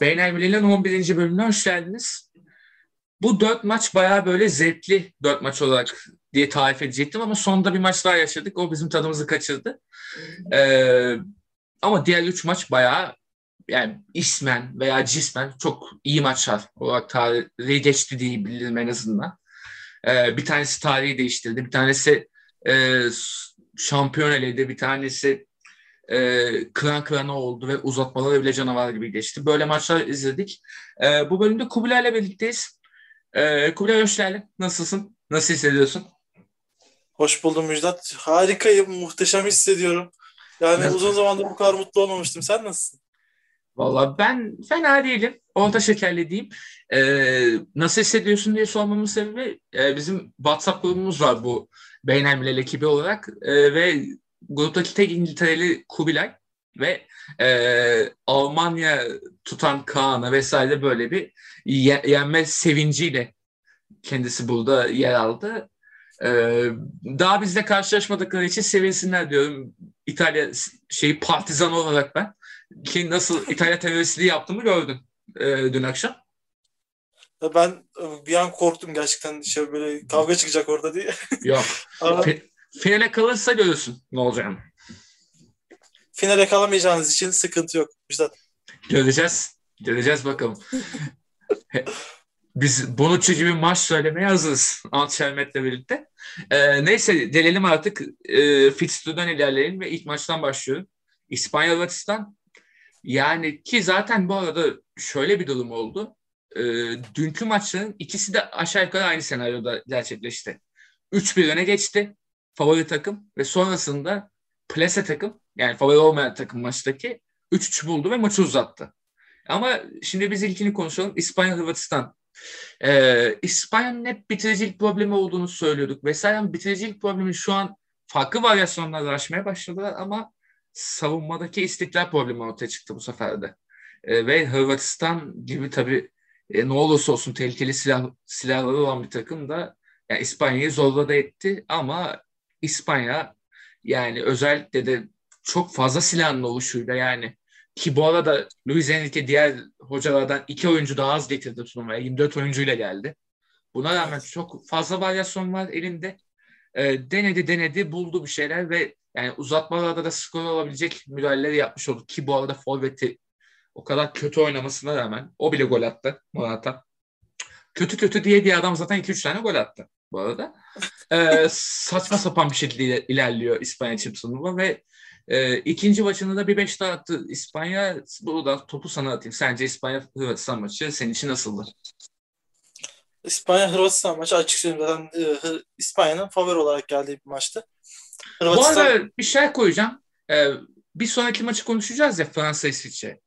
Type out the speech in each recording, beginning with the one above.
Beyler Bilal'in 11. bölümüne hoş geldiniz. Bu dört maç bayağı böyle zevkli dört maç olarak diye tarif edecektim ama sonunda bir maç daha yaşadık. O bizim tadımızı kaçırdı. Ee, ama diğer üç maç bayağı yani ismen veya cismen çok iyi maçlar olarak tarihi geçti diyebilirim en azından. Ee, bir tanesi tarihi değiştirdi. Bir tanesi e, şampiyon eledi. Bir tanesi e, kıran kırana oldu ve uzatmaları bile canavar gibi geçti. Böyle maçlar izledik. E, bu bölümde Kubilay'la birlikteyiz. E, Kubilay hoş geldin. Nasılsın? Nasıl hissediyorsun? Hoş buldum Müjdat. Harikayım, muhteşem hissediyorum. Yani evet. uzun zamandır bu kadar mutlu olmamıştım. Sen nasılsın? Valla ben fena değilim. Orta şekerli diyeyim. Ee, nasıl hissediyorsun diye sormamın sebebi e, bizim WhatsApp grubumuz var bu Beynelmilel ekibi olarak e, ve gruptaki tek İngiltereli Kubilay ve e, Almanya tutan Kaan'a vesaire böyle bir ye, yenme sevinciyle kendisi burada yer aldı. Ee, daha bizle karşılaşmadıkları için sevinsinler diyorum. İtalya şeyi partizan olarak ben. Ki nasıl İtalya teröristliği yaptığımı gördüm e, dün akşam. Ben e, bir an korktum gerçekten şey böyle kavga çıkacak orada diye. Yok. Ama... finale kalırsa görürsün ne olacağını. Finale kalamayacağınız için sıkıntı yok. Müjdat. Göreceğiz. Göreceğiz bakalım. Biz Bonucci gibi maç söylemeye hazırız Antşermet'le birlikte. Ee, neyse delelim artık. E, Fixture'dan ilerleyelim ve ilk maçtan başlıyorum. İspanya Hırvatistan. Yani ki zaten bu arada şöyle bir durum oldu. E, dünkü maçların ikisi de aşağı yukarı aynı senaryoda gerçekleşti. 3-1 öne geçti favori takım ve sonrasında plase takım yani favori olmayan takım maçtaki 3-3 buldu ve maçı uzattı. Ama şimdi biz ilkini konuşalım. İspanya Hırvatistan. Ee, İspanya'nın hep bitiricilik problemi olduğunu söylüyorduk vesaire. Bitiricilik problemi şu an farklı varyasyonlarla aşmaya başladılar ama savunmadaki istikrar problemi ortaya çıktı bu sefer de. Ee, ve Hırvatistan gibi tabii e, ne olursa olsun tehlikeli silah, silahları olan bir takım da yani İspanya'yı zorla etti ama İspanya yani özellikle de çok fazla silahın oluşuyla yani ki bu arada Luis Enrique diğer hocalardan iki oyuncu daha az getirdi turnuvaya. 24 oyuncuyla geldi. Buna rağmen çok fazla varyasyon var elinde. E, denedi denedi buldu bir şeyler ve yani uzatmalarda da skor olabilecek müdahaleleri yapmış oldu. Ki bu arada Forvet'i o kadar kötü oynamasına rağmen o bile gol attı Morata. Kötü kötü diye diye adam zaten 2-3 tane gol attı bu arada. Ee, saçma sapan bir şekilde ilerliyor İspanya çift turnuva ve e, ikinci maçında da bir beş daha attı İspanya. Burada topu sana atayım. Sence İspanya Hırvatistan maçı senin için nasıldı? İspanya Hırvatistan maçı açık söyleyeyim zaten e, İspanya'nın favori olarak geldiği bir maçtı. Hırvatistan... Bu arada bir şey koyacağım. Ee, bir sonraki maçı konuşacağız ya Fransa İsviçre.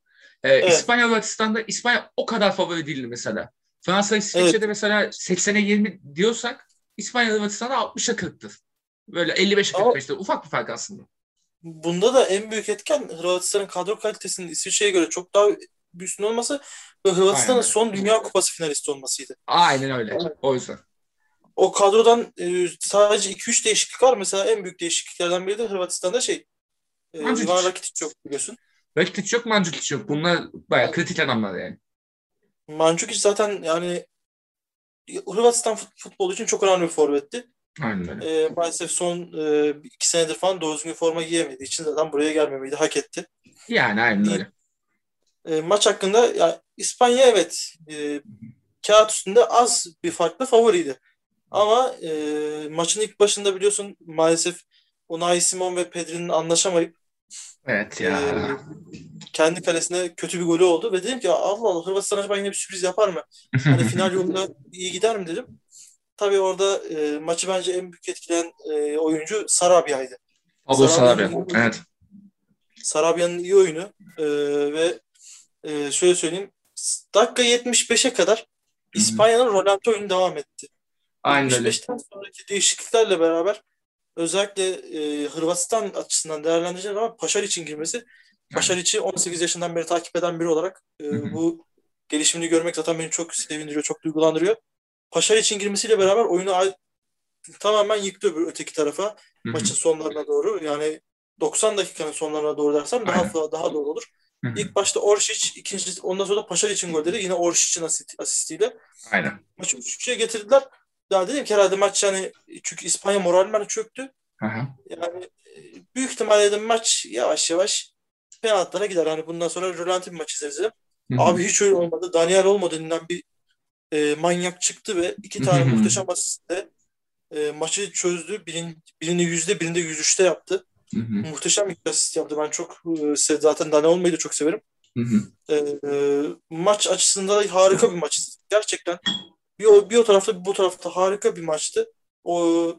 Ee, evet. İspanya Hırvatistan'da İspanya o kadar favori değildi mesela. Fransa İsviçre'de evet. mesela 80'e 20 diyorsak İspanya Hırvatistan'da 60'a 40'tır. Böyle 55'e 45'te ufak bir fark aslında. Bunda da en büyük etken Hırvatistan'ın kadro kalitesinin İsviçre'ye göre çok daha üstün olması ve Hırvatistan'ın son Dünya Kupası finalisti olmasıydı. Aynen öyle. O yüzden. O kadrodan e, sadece 2-3 değişiklik var. Mesela en büyük değişikliklerden biri de Hırvatistan'da şey e, Ivan Rakitic yok biliyorsun. Rakitic yok, Mandzukic yok. Bunlar bayağı kritik adamlar yani. Mandzukic zaten yani Hırvatistan futbolu için çok önemli bir forvetti. Aynen E, maalesef son e, iki senedir falan doğru düzgün forma giyemediği için zaten buraya gelmemeyi de hak etti. Yani aynen öyle. E, maç hakkında ya, İspanya evet e, kağıt üstünde az bir farklı favoriydi. Ama e, maçın ilk başında biliyorsun maalesef Unai Simon ve Pedri'nin anlaşamayıp Evet ya. E, kendi kalesine kötü bir golü oldu ve dedim ki Allah Allah Hırvatistan acaba yine bir sürpriz yapar mı? Hani final yolunda iyi gider mi dedim. Tabii orada e, maçı bence en büyük etkileyen e, oyuncu Sarabya'ydı. Pablo Sarabia, evet. Sarabya'nın iyi oyunu e, ve e, şöyle söyleyeyim dakika 75'e kadar İspanya'nın Rolando oyunu devam etti. Aynen 75'ten sonraki değişikliklerle beraber özellikle e, Hırvatistan açısından değerlendirecek ama Paşar için girmesi Paşar içi 18 yaşından beri takip eden biri olarak e, bu gelişimini görmek zaten beni çok sevindiriyor, çok duygulandırıyor. Paşar için girmesiyle beraber oyunu tamamen yıktı öbür öteki tarafa Hı-hı. maçın sonlarına doğru. Yani 90 dakikanın sonlarına doğru dersem daha Aynen. daha doğru olur. Hı hı. İlk başta Oršić, ikinci ondan sonra da Paşar için golleri yine Oršić'in asist, asistiyle. Aynen. Maçı 3-3'e getirdiler. Daha dedim ki herhalde maç yani çünkü İspanya moralmen çöktü. Hı hı. Yani büyük ihtimalle dedim maç yavaş yavaş penaltılara gider. Hani bundan sonra rölanti bir maç izleriz. Abi hiç öyle olmadı. Daniel Olmo denilen bir e, manyak çıktı ve iki tane hı hı. muhteşem asistle e, maçı çözdü. Birin, birini yüzde birinde yüz üçte yaptı. Hı hı. Muhteşem bir asist yaptı. Ben çok e, zaten Daniel Olmo'yu da çok severim. Hı hı. E, e, maç açısından harika bir maç. Gerçekten bir o, bir o tarafta bir bu tarafta harika bir maçtı. O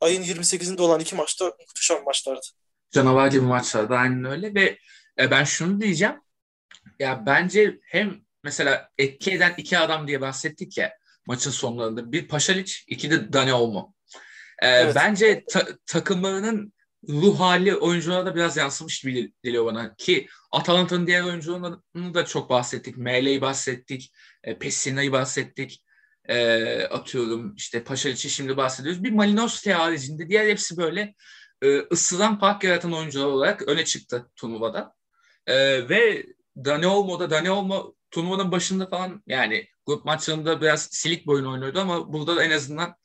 ayın 28'inde olan iki maçta muhteşem maçlardı. Canavar gibi maçlardı aynen öyle ve e, ben şunu diyeceğim. Ya bence hem mesela etki eden iki adam diye bahsettik ya maçın sonlarında. Bir Paşaliç, iki de Dani Olmo. Ee, evet. Bence ta- takımlarının ruh hali oyunculara da biraz yansımış gibi geliyor bana. Ki Atalanta'nın diğer oyuncularını da çok bahsettik. Mele'yi bahsettik. E, Pessina'yı bahsettik. E, atıyorum işte Paşaliç'i şimdi bahsediyoruz. Bir Malinowski haricinde diğer hepsi böyle e, ısıran fark yaratan oyuncular olarak öne çıktı turnuvada. E, ve Dani Olmo da Dani Olmo turnuvanın başında falan yani grup maçlarında biraz silik boyun oynuyordu ama burada da en azından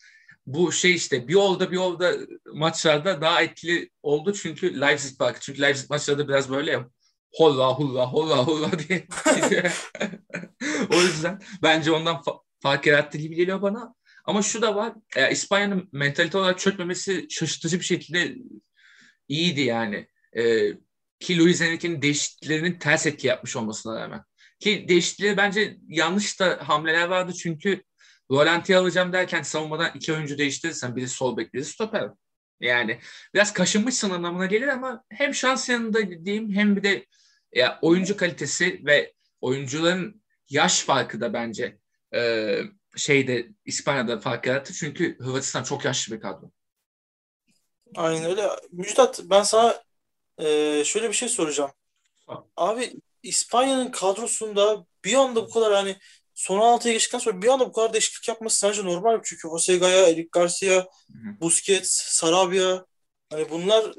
bu şey işte bir olda bir olda maçlarda daha etkili oldu çünkü Leipzig Park. Çünkü Leipzig maçlarda biraz böyle ya holla holla holla holla diye. o yüzden bence ondan fa- fark yarattı gibi geliyor bana. Ama şu da var. E, İspanya'nın mentalite olarak çökmemesi şaşırtıcı bir şekilde iyiydi yani. E, ki Luis Enrique'nin değişikliklerinin ters etki yapmış olmasına rağmen. Ki değişiklikleri bence yanlış da hamleler vardı çünkü Rolanti'yi alacağım derken savunmadan iki oyuncu değiştirirsen biri sol bek biri stoper. Yani biraz kaşınmışsın anlamına gelir ama hem şans yanında diyeyim hem bir de ya, oyuncu kalitesi ve oyuncuların yaş farkı da bence e, şeyde İspanya'da fark yarattı. Çünkü Hırvatistan çok yaşlı bir kadro. Aynen öyle. Müjdat ben sana e, şöyle bir şey soracağım. Abi İspanya'nın kadrosunda bir anda bu kadar hani son 16'ya geçtikten sonra bir anda bu kadar değişiklik yapması sence normal mi? Çünkü Jose Gaya, Eric Garcia, Busquets, Sarabia hani bunlar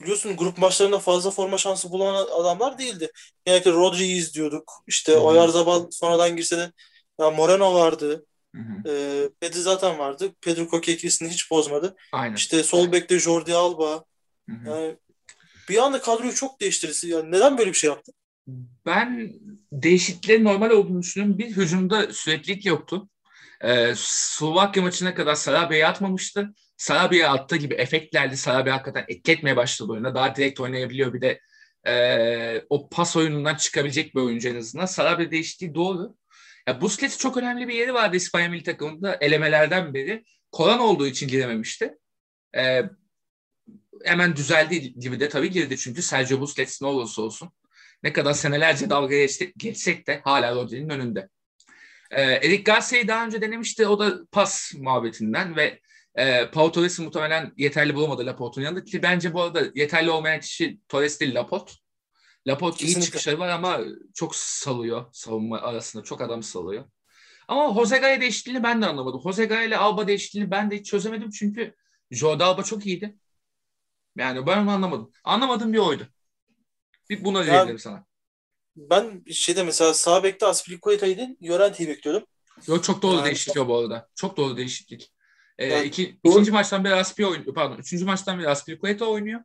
biliyorsun grup maçlarında fazla forma şansı bulan adamlar değildi. Genellikle Rodri'yi izliyorduk. İşte Hı-hı. Oyarzabal sonradan girse de ya Moreno vardı. Hı E, Pedri zaten vardı. Pedro Koke ikisini hiç bozmadı. Aynen. İşte sol bekte Jordi Alba. Yani bir anda kadroyu çok değiştirdi. Yani neden böyle bir şey yaptı? Ben değişikliklerin normal olduğunu düşünüyorum. Bir hücumda süreklilik yoktu. Ee, Slovakya maçına kadar Sarabya'yı atmamıştı. Sarabia attığı gibi efektlerdi. Sarabia hakikaten etki başladı oyuna. Daha direkt oynayabiliyor. Bir de e, o pas oyunundan çıkabilecek bir oyuncu en azından. Sarabia değiştiği doğru. Ya Busquets çok önemli bir yeri vardı İspanya milli takımında elemelerden beri. Koran olduğu için girememişti. Ee, hemen düzeldi gibi de tabii girdi çünkü Sergio Busquets ne olursa olsun ne kadar senelerce dalga geçsek de hala Rodri'nin önünde. Ee, Eric Garcia'yı daha önce denemişti. O da pas muhabbetinden ve e, Pau Torres'i muhtemelen yeterli bulamadı Laporte'un yanında ki bence bu arada yeterli olmayan kişi Torres değil Laporte. Laporte iyi çıkışları var ama çok salıyor savunma arasında. Çok adam salıyor. Ama Jose Gaya değişikliğini ben de anlamadım. Jose Gaya ile Alba değişikliğini ben de hiç çözemedim çünkü Jordi Alba çok iyiydi. Yani ben onu anlamadım. Anlamadığım bir oydu. Bir buna diyebilirim sana. Ben şeyde mesela sağ bekte Aspilicueta'ydı. Llorenti'yi bekliyordum. Yok çok doğru yani, değişiklik bu arada. Çok doğru değişiklik. Ee, yani, iki, doğru. ikinci maçtan beri Aspi oynuyor. Pardon. Üçüncü maçtan beri Aspilicueta oynuyor.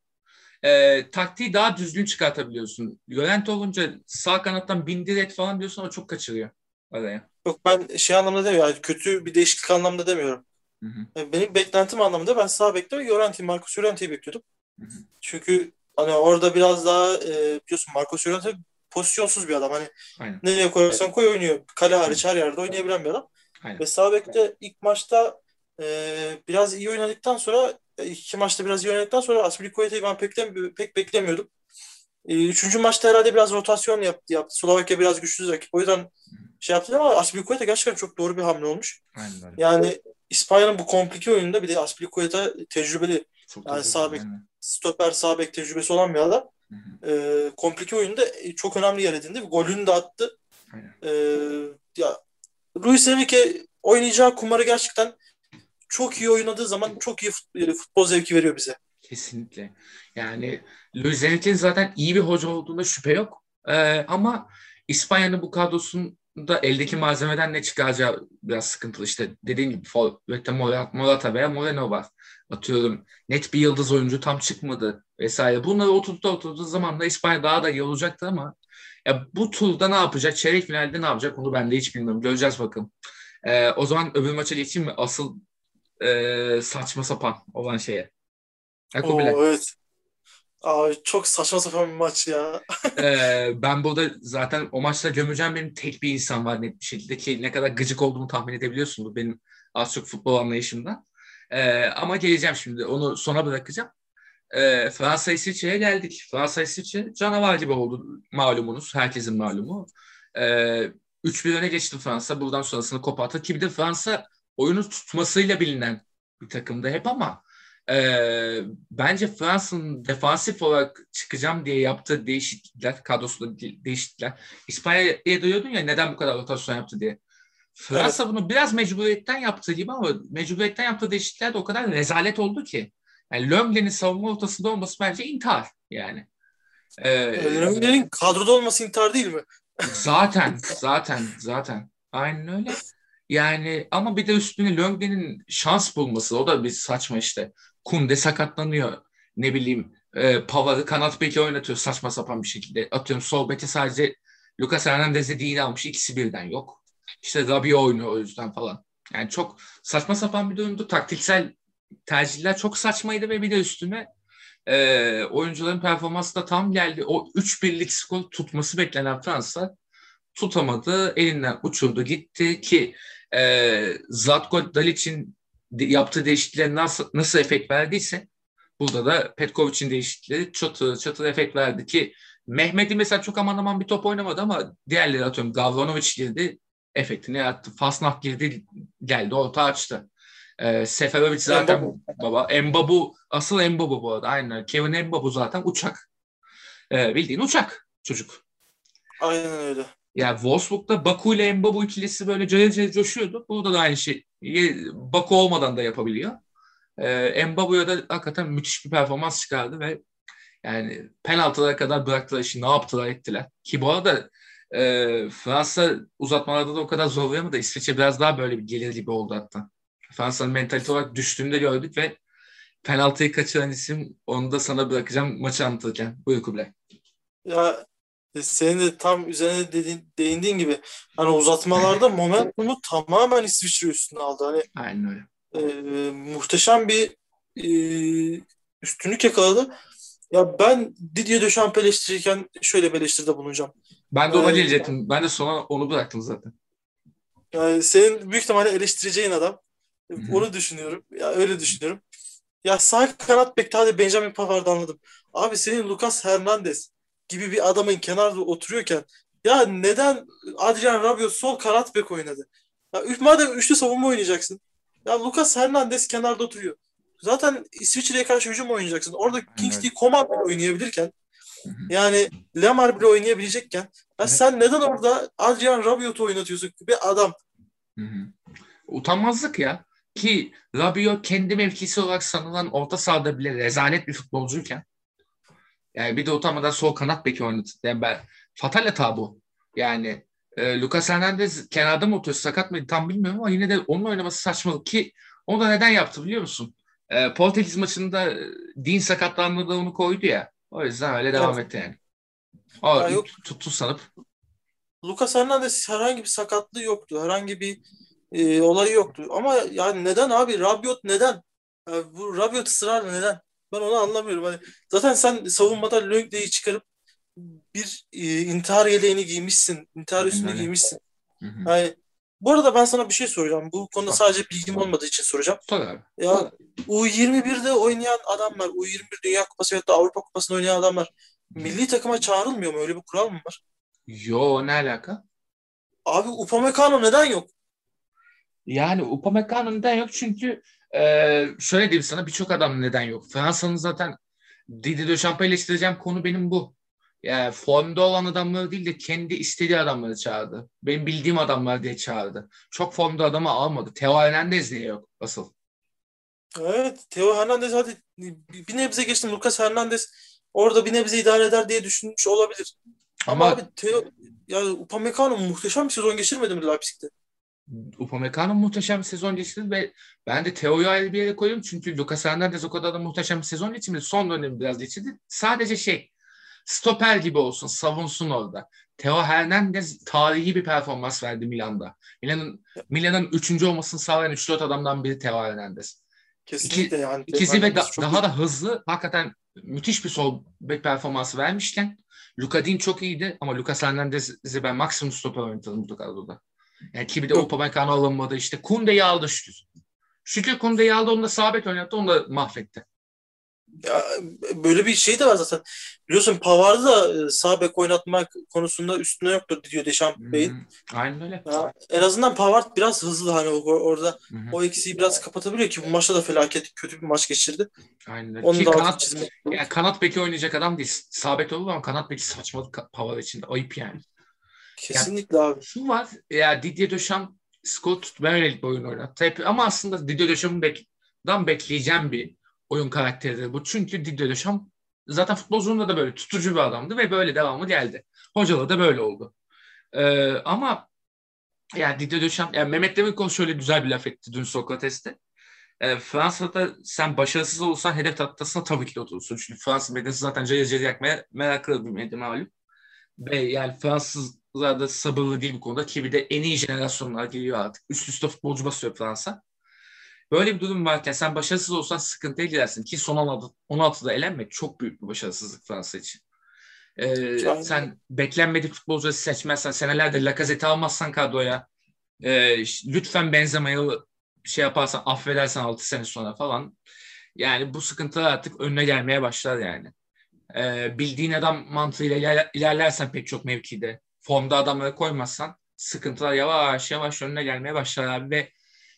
Ee, taktiği daha düzgün çıkartabiliyorsun. Llorente olunca sağ kanattan bindir et falan diyorsun ama çok kaçırıyor araya. Yok ben şey anlamda demiyorum. Yani kötü bir değişiklik anlamda demiyorum. Hı hı. Benim beklentim anlamında ben sağ bekte Llorente, Marcus Llorente'yi bekliyordum. Hı hı. Çünkü Hani orada biraz daha e, biliyorsun Marcos Llorente pozisyonsuz bir adam. Hani Aynen. nereye koyarsan koy oynuyor. Kale hariç her yerde oynayabilen bir adam. Aynen. Ve sağ bekte ilk maçta e, biraz iyi oynadıktan sonra e, iki maçta biraz iyi oynadıktan sonra Aspilicueta'yı ben pek, de, pek beklemiyordum. E, üçüncü maçta herhalde biraz rotasyon yaptı. yaptı. Slovakya biraz güçsüz rakip. O yüzden şey yaptı ama Aspilicueta gerçekten çok doğru bir hamle olmuş. Aynen. Yani İspanya'nın bu komplike oyununda bir de Aspilicueta tecrübeli. Çok yani sağ bek, stoper sağ bek tecrübesi olan bir adam. E, komplike oyunda çok önemli yer edindi. Golünü de attı. E, ya Luis Enrique oynayacağı kumarı gerçekten çok iyi oynadığı zaman çok iyi futbol, futbol zevki veriyor bize. Kesinlikle. Yani Luis Enrique'nin zaten iyi bir hoca olduğunda şüphe yok. Ee, ama İspanya'nın bu kadrosunda eldeki malzemeden ne çıkaracağı biraz sıkıntılı. İşte dediğim gibi Forvet'te Morata veya Moreno var. Atıyorum net bir yıldız oyuncu tam çıkmadı vesaire. Bunları oturttu oturttu zamanla İspanya daha da iyi olacaktı ama ya bu turda ne yapacak? Çeyrek finalde ne yapacak? Onu ben de hiç bilmiyorum. Göreceğiz bakalım. Ee, o zaman öbür maça geçeyim mi? Asıl e, saçma sapan olan şeye. Oo, evet. Abi çok saçma sapan bir maç ya. ee, ben burada zaten o maçta gömeceğim benim tek bir insan var net bir şekilde ki ne kadar gıcık olduğumu tahmin edebiliyorsunuz benim az çok futbol anlayışımdan. Ee, ama geleceğim şimdi onu sona bırakacağım. Ee, Fransa İsviçre'ye geldik. Fransa İsviçre canavar gibi oldu malumunuz. Herkesin malumu. Ee, 3-1 öne geçti Fransa. Buradan sonrasını koparttı. Ki bir de Fransa oyunu tutmasıyla bilinen bir takımda hep ama e, bence Fransa'nın defansif olarak çıkacağım diye yaptığı değişiklikler, kadrosunda değişiklikler. İspanya'ya duyuyordun ya neden bu kadar rotasyon yaptı diye. Fransa evet. bunu biraz mecburiyetten yaptığı gibi ama mecburiyetten yaptığı değişiklikler de o kadar rezalet oldu ki. Yani Lömle'nin savunma ortasında olması bence intihar yani. Ee, Lömle'nin kadroda olması intihar değil mi? zaten, zaten, zaten. Aynen öyle. Yani ama bir de üstüne Löngden'in şans bulması o da bir saçma işte. Kunde sakatlanıyor. Ne bileyim e, Pavar'ı kanat beki oynatıyor saçma sapan bir şekilde. Atıyorum sol beke sadece Lucas Hernandez'e değil almış. ikisi birden yok. İşte Rabiot oynuyor o yüzden falan. Yani çok saçma sapan bir durumdu. Taktiksel tercihler çok saçmaydı ve bir de üstüne e, oyuncuların performansı da tam geldi. O 3-1'lik skor tutması beklenen Fransa tutamadı. Elinden uçurdu gitti ki e, Zlatko Dalic'in yaptığı değişiklikler nasıl, nasıl efekt verdiyse burada da Petkovic'in değişiklikleri çatı çatı efekt verdi ki Mehmet'i mesela çok aman aman bir top oynamadı ama diğerleri atıyorum Gavranovic girdi efektini yarattı. Fasnah girdi geldi orta açtı. E, Seferovic zaten Mbabu. baba. Embabu asıl Embabu bu arada aynen. Kevin Embabu zaten uçak. E, bildiğin uçak çocuk. Aynen öyle. Yani Wolfsburg'da Baku ile Mbabu ikilisi böyle cayır cayır coşuyordu. Burada da aynı şey. Baku olmadan da yapabiliyor. Ee, Mbabu'ya da hakikaten müthiş bir performans çıkardı ve yani penaltılara kadar bıraktılar işi. Ne yaptılar ettiler. Ki bu arada e, Fransa uzatmalarda da o kadar zorlayamadı. İsviçre biraz daha böyle bir gelir gibi oldu hatta. Fransa'nın mentalite olarak düştüğünü de gördük ve penaltıyı kaçıran isim onu da sana bırakacağım maçı anlatırken. Buyur Kubilay. Ya senin de tam üzerine dediğin, değindiğin gibi hani uzatmalarda momentumu tamamen İsviçre üstüne aldı. Hani Aynen öyle. E, muhteşem bir e, üstünlük yakaladı. Ya ben Didier Deschamps eleştirirken şöyle bir eleştiride bulunacağım. Ben de ona ee, gelecektim. Ben de sonra onu bıraktım zaten. Yani senin büyük ihtimalle eleştireceğin adam. Hı-hı. Onu düşünüyorum. Ya öyle düşünüyorum. Ya sağ kanat bekte hadi Benjamin Pavard'ı anladım. Abi senin Lucas Hernandez gibi bir adamın kenarda oturuyorken ya neden Adrian Rabiot sol kanat bek oynadı? Ya madem üçlü savunma oynayacaksın. Ya Lucas Hernandez kenarda oturuyor. Zaten İsviçre'ye karşı hücum oynayacaksın. Orada evet. Kingsley Coman bile oynayabilirken yani Lemar bile oynayabilecekken ya evet. sen neden orada Adrian Rabiot'u oynatıyorsun? Bir adam. Hı hı. Utanmazlık ya. Ki Rabiot kendi mevkisi olarak sanılan orta sahada bile rezalet bir futbolcuyken yani bir de utanmadan sol kanat beki oynadı. Yani ben, fatal hata bu. Yani e, Lucas Hernandez kenarda mı oturuyor sakat mı tam bilmiyorum ama yine de onun oynaması saçmalık ki onu da neden yaptı biliyor musun? E, Portekiz maçında e, Dean sakatlandığında onu koydu ya. O yüzden öyle devam evet. etti yani. O ya yok. tuttu sanıp. Lucas Hernandez herhangi bir sakatlığı yoktu. Herhangi bir e, olayı yoktu. Ama yani neden abi? Rabiot neden? Yani bu Rabiot ısrarla neden? Ben onu anlamıyorum. Hani zaten sen savunmada Lönkle'yi çıkarıp bir e, intihar yeleğini giymişsin. İntihar üstünü giymişsin. Hı hı. Yani, bu arada ben sana bir şey soracağım. Bu konuda sadece bilgim olmadığı için soracağım. Tabii. Ya U21'de oynayan adamlar, U21 Dünya Kupası ya da Avrupa Kupası'nda oynayan adamlar milli takıma çağrılmıyor mu? Öyle bir kural mı var? Yo ne alaka? Abi Upamecano neden yok? Yani Upamecano neden yok? Çünkü ee, şöyle diyeyim sana birçok adam neden yok. Fransa'nın zaten Didier Deschamps'ı eleştireceğim konu benim bu. Yani formda olan adamları değil de kendi istediği adamları çağırdı. Benim bildiğim adamlar diye çağırdı. Çok formda adamı almadı. Teo Hernandez niye yok asıl? Evet Teo Hernandez hadi bir nebze geçtim. Lucas Hernandez orada bir nebze idare eder diye düşünmüş olabilir. Ama, Ama abi Teo, yani Upamecano muhteşem bir sezon geçirmedi mi Leipzig'te? Upamecano muhteşem bir sezon geçirdi ve ben de Teo'yu ayrı bir yere koyuyorum. Çünkü Lucas Hernandez o kadar da muhteşem bir sezon geçirmedi. Son dönemi biraz geçirdi. Sadece şey stoper gibi olsun, savunsun orada. Teo Hernandez tarihi bir performans verdi Milan'da. Milan'ın Milan'ın üçüncü olmasını sağlayan 3-4 adamdan biri Teo Hernandez. Kesinlikle İki, yani. İkisi ve da, daha iyi. da hızlı. Hakikaten müthiş bir sol bek performansı vermişken Luka Din çok iyiydi ama Lucas Hernandez'i ben maksimum stoper oynatalım bu kadroda. Yani ki bir de Upamecano alınmadı. İşte Kunde'yi aldı şükür. Şükür Kunde'yi aldı onu da sabit oynattı onu da mahvetti. Ya, böyle bir şey de var zaten. Biliyorsun Pavard'ı da e, sağ bek oynatmak konusunda üstüne yoktur diyor Bey'in. Hmm, aynen öyle. Ya, en azından Pavard biraz hızlı hani orada hmm. o eksiği biraz kapatabiliyor ki bu maçta da felaket kötü bir maç geçirdi. Aynen öyle. Onu ki da kanat, yani kanat beki oynayacak adam değil. Sağ bek olur ama kanat beki saçmalık Pavard için ayıp yani. Kesinlikle yani, abi. Şu var ya Didier Deschamps Scott ben öyle bir oyun oynattı. Hep, ama aslında Didier Deschamps'ın bek, bekleyeceğim bir oyun karakteri bu. Çünkü Didier Deschamps zaten futbolculuğunda da böyle tutucu bir adamdı ve böyle devamı geldi. Hocalı da böyle oldu. Ee, ama yani Didier Deschamps, yani Mehmet Demirkol şöyle güzel bir laf etti dün Sokrates'te. E, Fransa'da sen başarısız olsan hedef tahtasına tabii ki de oturursun. Çünkü Fransız medyası zaten cayır cayır yakmaya meraklı bir medya malum. Ve yani Fransızlar da sabırlı değil bu konuda ki bir de en iyi jenerasyonlar geliyor artık. Üst üste futbolcu basıyor Fransa. Böyle bir durum varken sen başarısız olsan sıkıntıya girersin ki son 16'da elenmek çok büyük bir başarısızlık Fransa için. Ee, sen beklenmedik futbolcuları seçmezsen senelerdir Lacazette'i almazsan kadroya e, lütfen Benzema'yı şey yaparsan affedersen 6 sene sonra falan yani bu sıkıntılar artık önüne gelmeye başlar yani. Ee, bildiğin adam mantığıyla iler, ilerlersen pek çok mevkide formda adamları koymazsan sıkıntılar yavaş yavaş önüne gelmeye başlar abi ve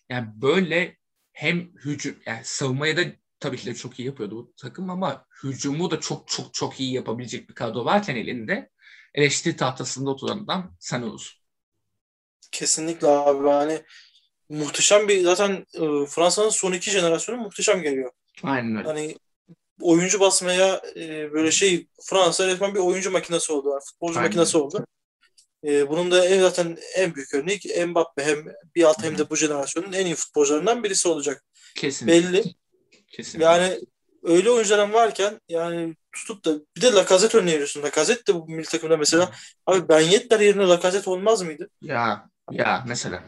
yani böyle hem hücum yani savunmayı da tabii ki de çok iyi yapıyordu bu takım ama hücumu da çok çok çok iyi yapabilecek bir kadro varken elinde eleştiri tahtasında oturan adam sen olursun. Kesinlikle abi hani muhteşem bir zaten e, Fransa'nın son iki jenerasyonu muhteşem geliyor. Aynen öyle. Hani oyuncu basmaya e, böyle şey Fransa resmen bir oyuncu makinesi oldu. Yani futbolcu Aynen. makinesi oldu. E, bunun da en, zaten en büyük örnek Mbappe hem bir alt hem de bu jenerasyonun en iyi futbolcularından birisi olacak. Kesinlikle. Belli. Kesinlikle. Yani öyle oyuncuların varken yani tutup da bir de Lacazette örneği veriyorsun. Lacazette de bu milli takımda mesela abi Ben Yedder yerine Lacazette olmaz mıydı? Ya ya mesela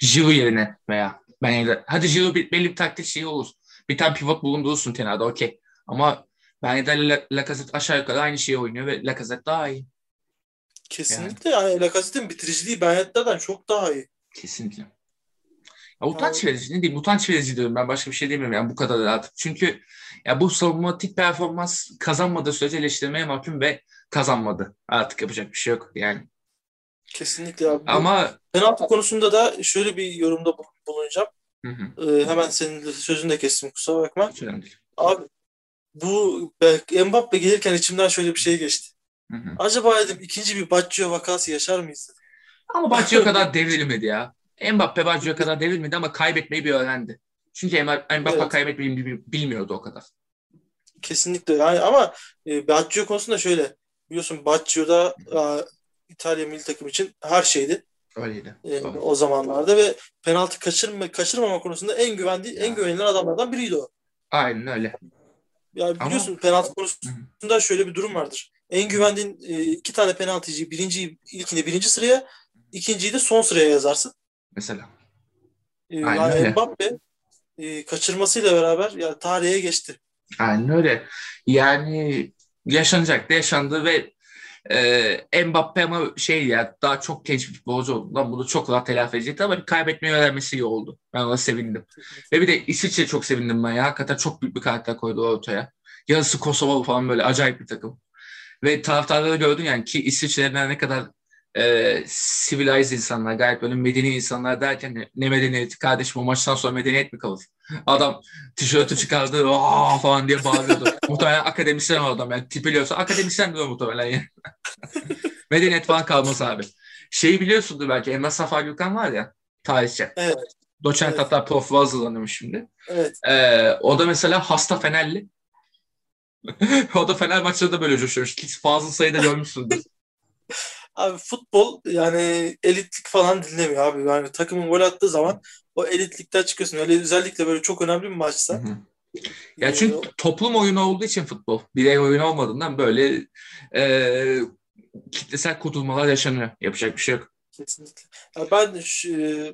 Giroud yerine veya Ben Yedder. Hadi Giroud belli bir taktik şeyi olur. Bir tane pivot bulundurursun kenarda okey. Ama Yedder ile Lacazette aşağı yukarı aynı şeyi oynuyor ve Lacazette daha iyi. Kesinlikle yani, yani Lacazette'in bitiriciliği Benyetta'dan çok daha iyi. Kesinlikle. Ya, utanç yani, verici ne diyeyim utanç verici diyorum ben başka bir şey demiyorum yani bu kadar artık. Çünkü ya bu savunmatik performans kazanmadığı sürece eleştirmeye mahkum ve kazanmadı. Artık yapacak bir şey yok yani. Kesinlikle abi. Ama penaltı konusunda da şöyle bir yorumda bulunacağım. Hı hı. Ee, hemen senin sözünü de kestim kusura bakma. Abi bu Mbappe gelirken içimden şöyle bir şey geçti. Hı hı. Acaba dedim ikinci bir Baggio vakası yaşar mıyız? Ama Baggio kadar devrilmedi ya. Mbappe Baggio kadar devrilmedi ama kaybetmeyi bir öğrendi. Çünkü Mbappe evet. kaybetmeyi bilmiyordu o kadar. Kesinlikle. Yani ama e, Baggio konusunda şöyle. Biliyorsun Baggio'da e, İtalya milli takım için her şeydi. Öyleydi. E, o zamanlarda ve penaltı kaçırma kaçırmama konusunda en güvendiği, en güvenilir adamlardan biriydi o. Aynen öyle. Yani biliyorsun Ama... penaltı konusunda şöyle bir durum vardır en güvendiğin e, iki tane penaltıcıyı birinci ilkini birinci sıraya ikinciyi de son sıraya yazarsın. Mesela. E, yani öyle. Mbappe e, kaçırmasıyla beraber yani tarihe geçti. Aynen öyle. Yani yaşanacak da yaşandı ve e, Mbappe ama şey ya daha çok genç bir futbolcu oldu. Lan bunu çok rahat telafi edecekti ama kaybetmeyi öğrenmesi iyi oldu. Ben ona sevindim. ve bir de İsviçre çok sevindim ben ya. Hakikaten çok büyük bir karakter koydu ortaya. Yarısı Kosovalı falan böyle acayip bir takım. Ve taraftarları gördün yani ki İsviçre'den ne kadar e, civilized insanlar, gayet böyle medeni insanlar derken ne, medeniyeti kardeşim o maçtan sonra medeniyet mi kalır? Adam tişörtü çıkardı Aa! falan diye bağırıyordu. muhtemelen akademisyen o adam yani tipiliyorsa akademisyen diyor muhtemelen yani. medeniyet falan kalmaz abi. Şeyi biliyorsundur belki Emre Safa Gürkan var ya tarihçi. Evet. Doçent evet. hatta prof hazırlanıyormuş şimdi. Evet. Ee, o da mesela hasta Fenerli. o da Fener maçlarında böyle coşuyormuş. Fazla sayıda görmüşsündür. Abi futbol yani elitlik falan dinlemiyor abi. Yani takımın gol attığı zaman o elitlikten çıkıyorsun. Öyle özellikle böyle çok önemli bir maçsa. Hı hı. Ya çünkü Ee, toplum oyunu olduğu için futbol, birey oyunu olmadığından böyle e, kitlesel kurtulmalar yaşanıyor. Yapacak bir şey yok. Kesinlikle. Ya ben şu, e,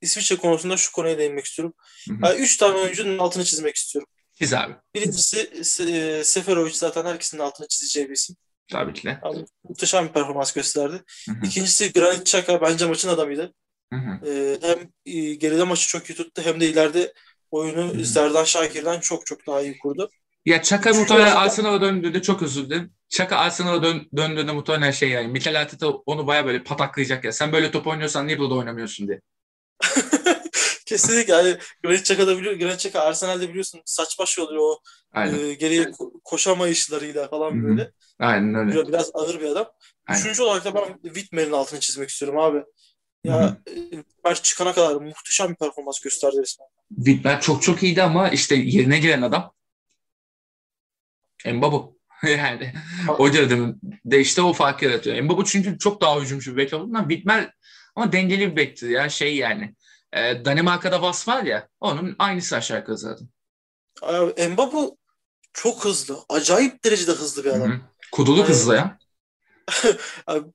İsviçre konusunda şu konuya değinmek istiyorum. Hı hı. Ya üç tane oyuncunun altını çizmek istiyorum. Siz abi. Birincisi e, Seferovic zaten herkesin altını çizeceği bir isim. Tabii ki de. Muhteşem bir performans gösterdi. Hı hı. İkincisi Granit Xhaka bence maçın adamıydı. Ee, hem e, geride maçı çok iyi tuttu hem de ileride oyunu hı. Serdan Şakir'den çok çok daha iyi kurdu. Ya Çaka muhtemelen Arsenal'a döndüğünde çok üzüldüm. Çaka Arsenal'a dön, döndüğünde muhtemelen şey yani Mikel Arteta onu baya böyle pataklayacak ya. Sen böyle top oynuyorsan niye burada oynamıyorsun diye. Kesinlikle yani Granit Xhaka'da biliyor, Granit Xhaka Arsenal'de biliyorsun saç baş oluyor o Aynen. e, geriye ko- koşamayışlarıyla falan Hı hı. böyle. Aynen öyle. Biraz, biraz ağır bir adam. Aynen. Üçüncü olarak da ben Whitmer'in altını çizmek istiyorum abi. Ya e, Whitmer çıkana kadar muhteşem bir performans gösterdi resmen. Wittmer çok çok iyiydi ama işte yerine giren adam Mbabu. yani o de işte o farkı yaratıyor. Mbabu çünkü çok daha hücumcu bir bek olduğundan Wittmer ama dengeli bir bekti ya şey yani. E, Danimarka'da Vas var ya onun aynısı aşağı yukarı zaten. Mbabu çok hızlı. Acayip derecede hızlı bir adam. hı. Kuduluk Yani- hızlı ya.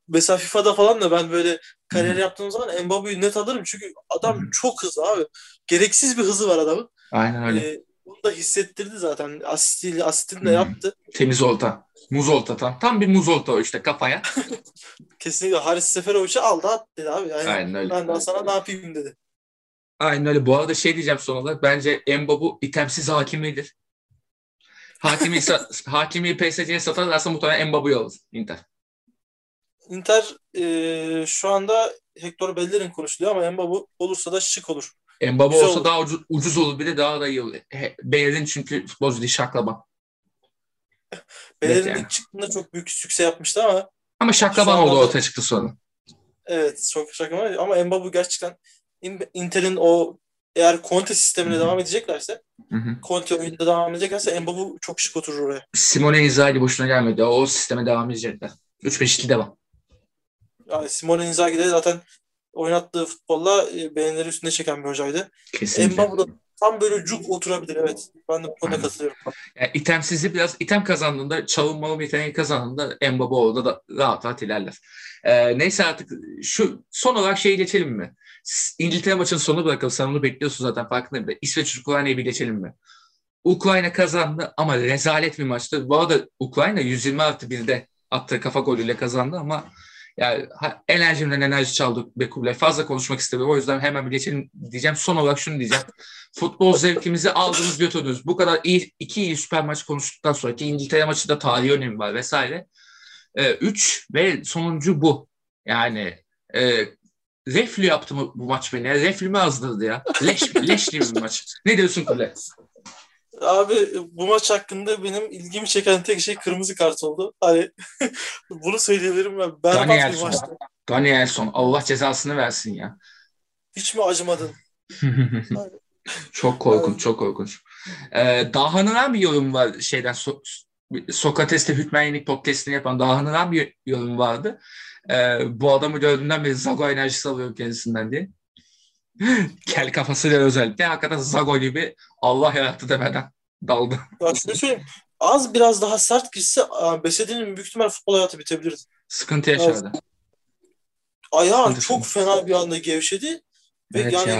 Mesela FIFA'da falan da ben böyle kariyer Hı hı. yaptığım zaman Mbabu'yu net alırım çünkü adam Hı hı. çok hızlı abi. Gereksiz bir hızı var adamın. Aynen öyle. Ee, bunu da hissettirdi zaten. Asistiyle, asistini de yaptı. Temiz olta. Muz olta tam. Tam bir muz olta o işte kafaya. Kesinlikle Haris Seferovic'i aldı at dedi abi. Yani Aynen öyle. ben daha sana ne yapayım dedi. Aynen öyle. Bu arada şey diyeceğim son olarak. Bence Mbabu itemsiz hakimidir. Hakimi, hakimi PSG'ye satarlarsa muhtemelen Mbabu'yu alır Inter. Inter e, şu anda Hector Bellerin konuşuluyor ama Mbabu olursa da şık olur. Mbabu Güzel olsa olur. daha ucuz, ucuz olur bir de daha da iyi olur. Bellerin çünkü futbolcu değil şaklaban. Bellerin yani. ilk çıktığında çok büyük sükse yapmıştı ama Ama şaklaban oldu ortaya çıktı sonra. evet çok şaka var. ama Mbabu gerçekten Inter'in o eğer Conte sistemine Hı hı. devam edeceklerse Hı hı. Conte oyunda devam edeceklerse Mbabu çok şık oturur oraya. Simone Inzaghi boşuna gelmedi. O, sisteme devam edecekler. 3-5-2 devam. Yani Simone Inzaghi de zaten oynattığı futbolla e, beğenileri üstüne çeken bir hocaydı. Kesinlikle. Da tam böyle cuk oturabilir evet. Ben de bu konuda katılıyorum. Yani itemsizliği biraz item kazandığında, çalınmalı bir yeteneği kazandığında Mbabu orada da rahat rahat ilerler. Ee, neyse artık şu son olarak şeyi geçelim mi? İngiltere maçının sonunu bırakalım. Sen onu bekliyorsun zaten farkındayım da. İsveç Ukrayna'yı bir geçelim mi? Ukrayna kazandı ama rezalet bir maçtı. Bu arada Ukrayna 120 artı 1'de attığı kafa golüyle kazandı ama yani enerjimden enerji çaldı Bekuble. Fazla konuşmak istemiyorum. O yüzden hemen bir geçelim diyeceğim. Son olarak şunu diyeceğim. Futbol zevkimizi aldınız götürdünüz. Bu kadar iyi, iki iyi süper maç konuştuktan sonra ki İngiltere maçı da tarihi önemi var vesaire. Ee, üç ve sonuncu bu. Yani e, reflü yaptı mı bu maç beni? Reflümü azdırdı ya. Leş, leş gibi bir maç. Ne diyorsun Kule? Abi bu maç hakkında benim ilgimi çeken tek şey kırmızı kart oldu. Hani bunu söyleyebilirim ben. Berbat bir Danielson. maçtı. Danielson. Allah cezasını versin ya. Hiç mi acımadın? çok korkunç, çok korkunç. Ee, Dahan'ın bir yorum var şeyden so Sokrates'te Hükmen Yenik podcastini yapan Dahan'ın bir yorum vardı. Ee, bu adamı gördüğümden beri Zago enerjisi alıyorum kendisinden diye. Kel kafasıyla özellikle hakikaten Zago gibi Allah yarattı demeden daldı. Ya şunu söyleyeyim. Az biraz daha sert girse aa, Besedi'nin büyük ihtimal futbol hayatı bitebilirdi. Sıkıntı yaşadı. Ayağı Sıkıntı çok fena bir anda gevşedi. Ve Evet yani, ya.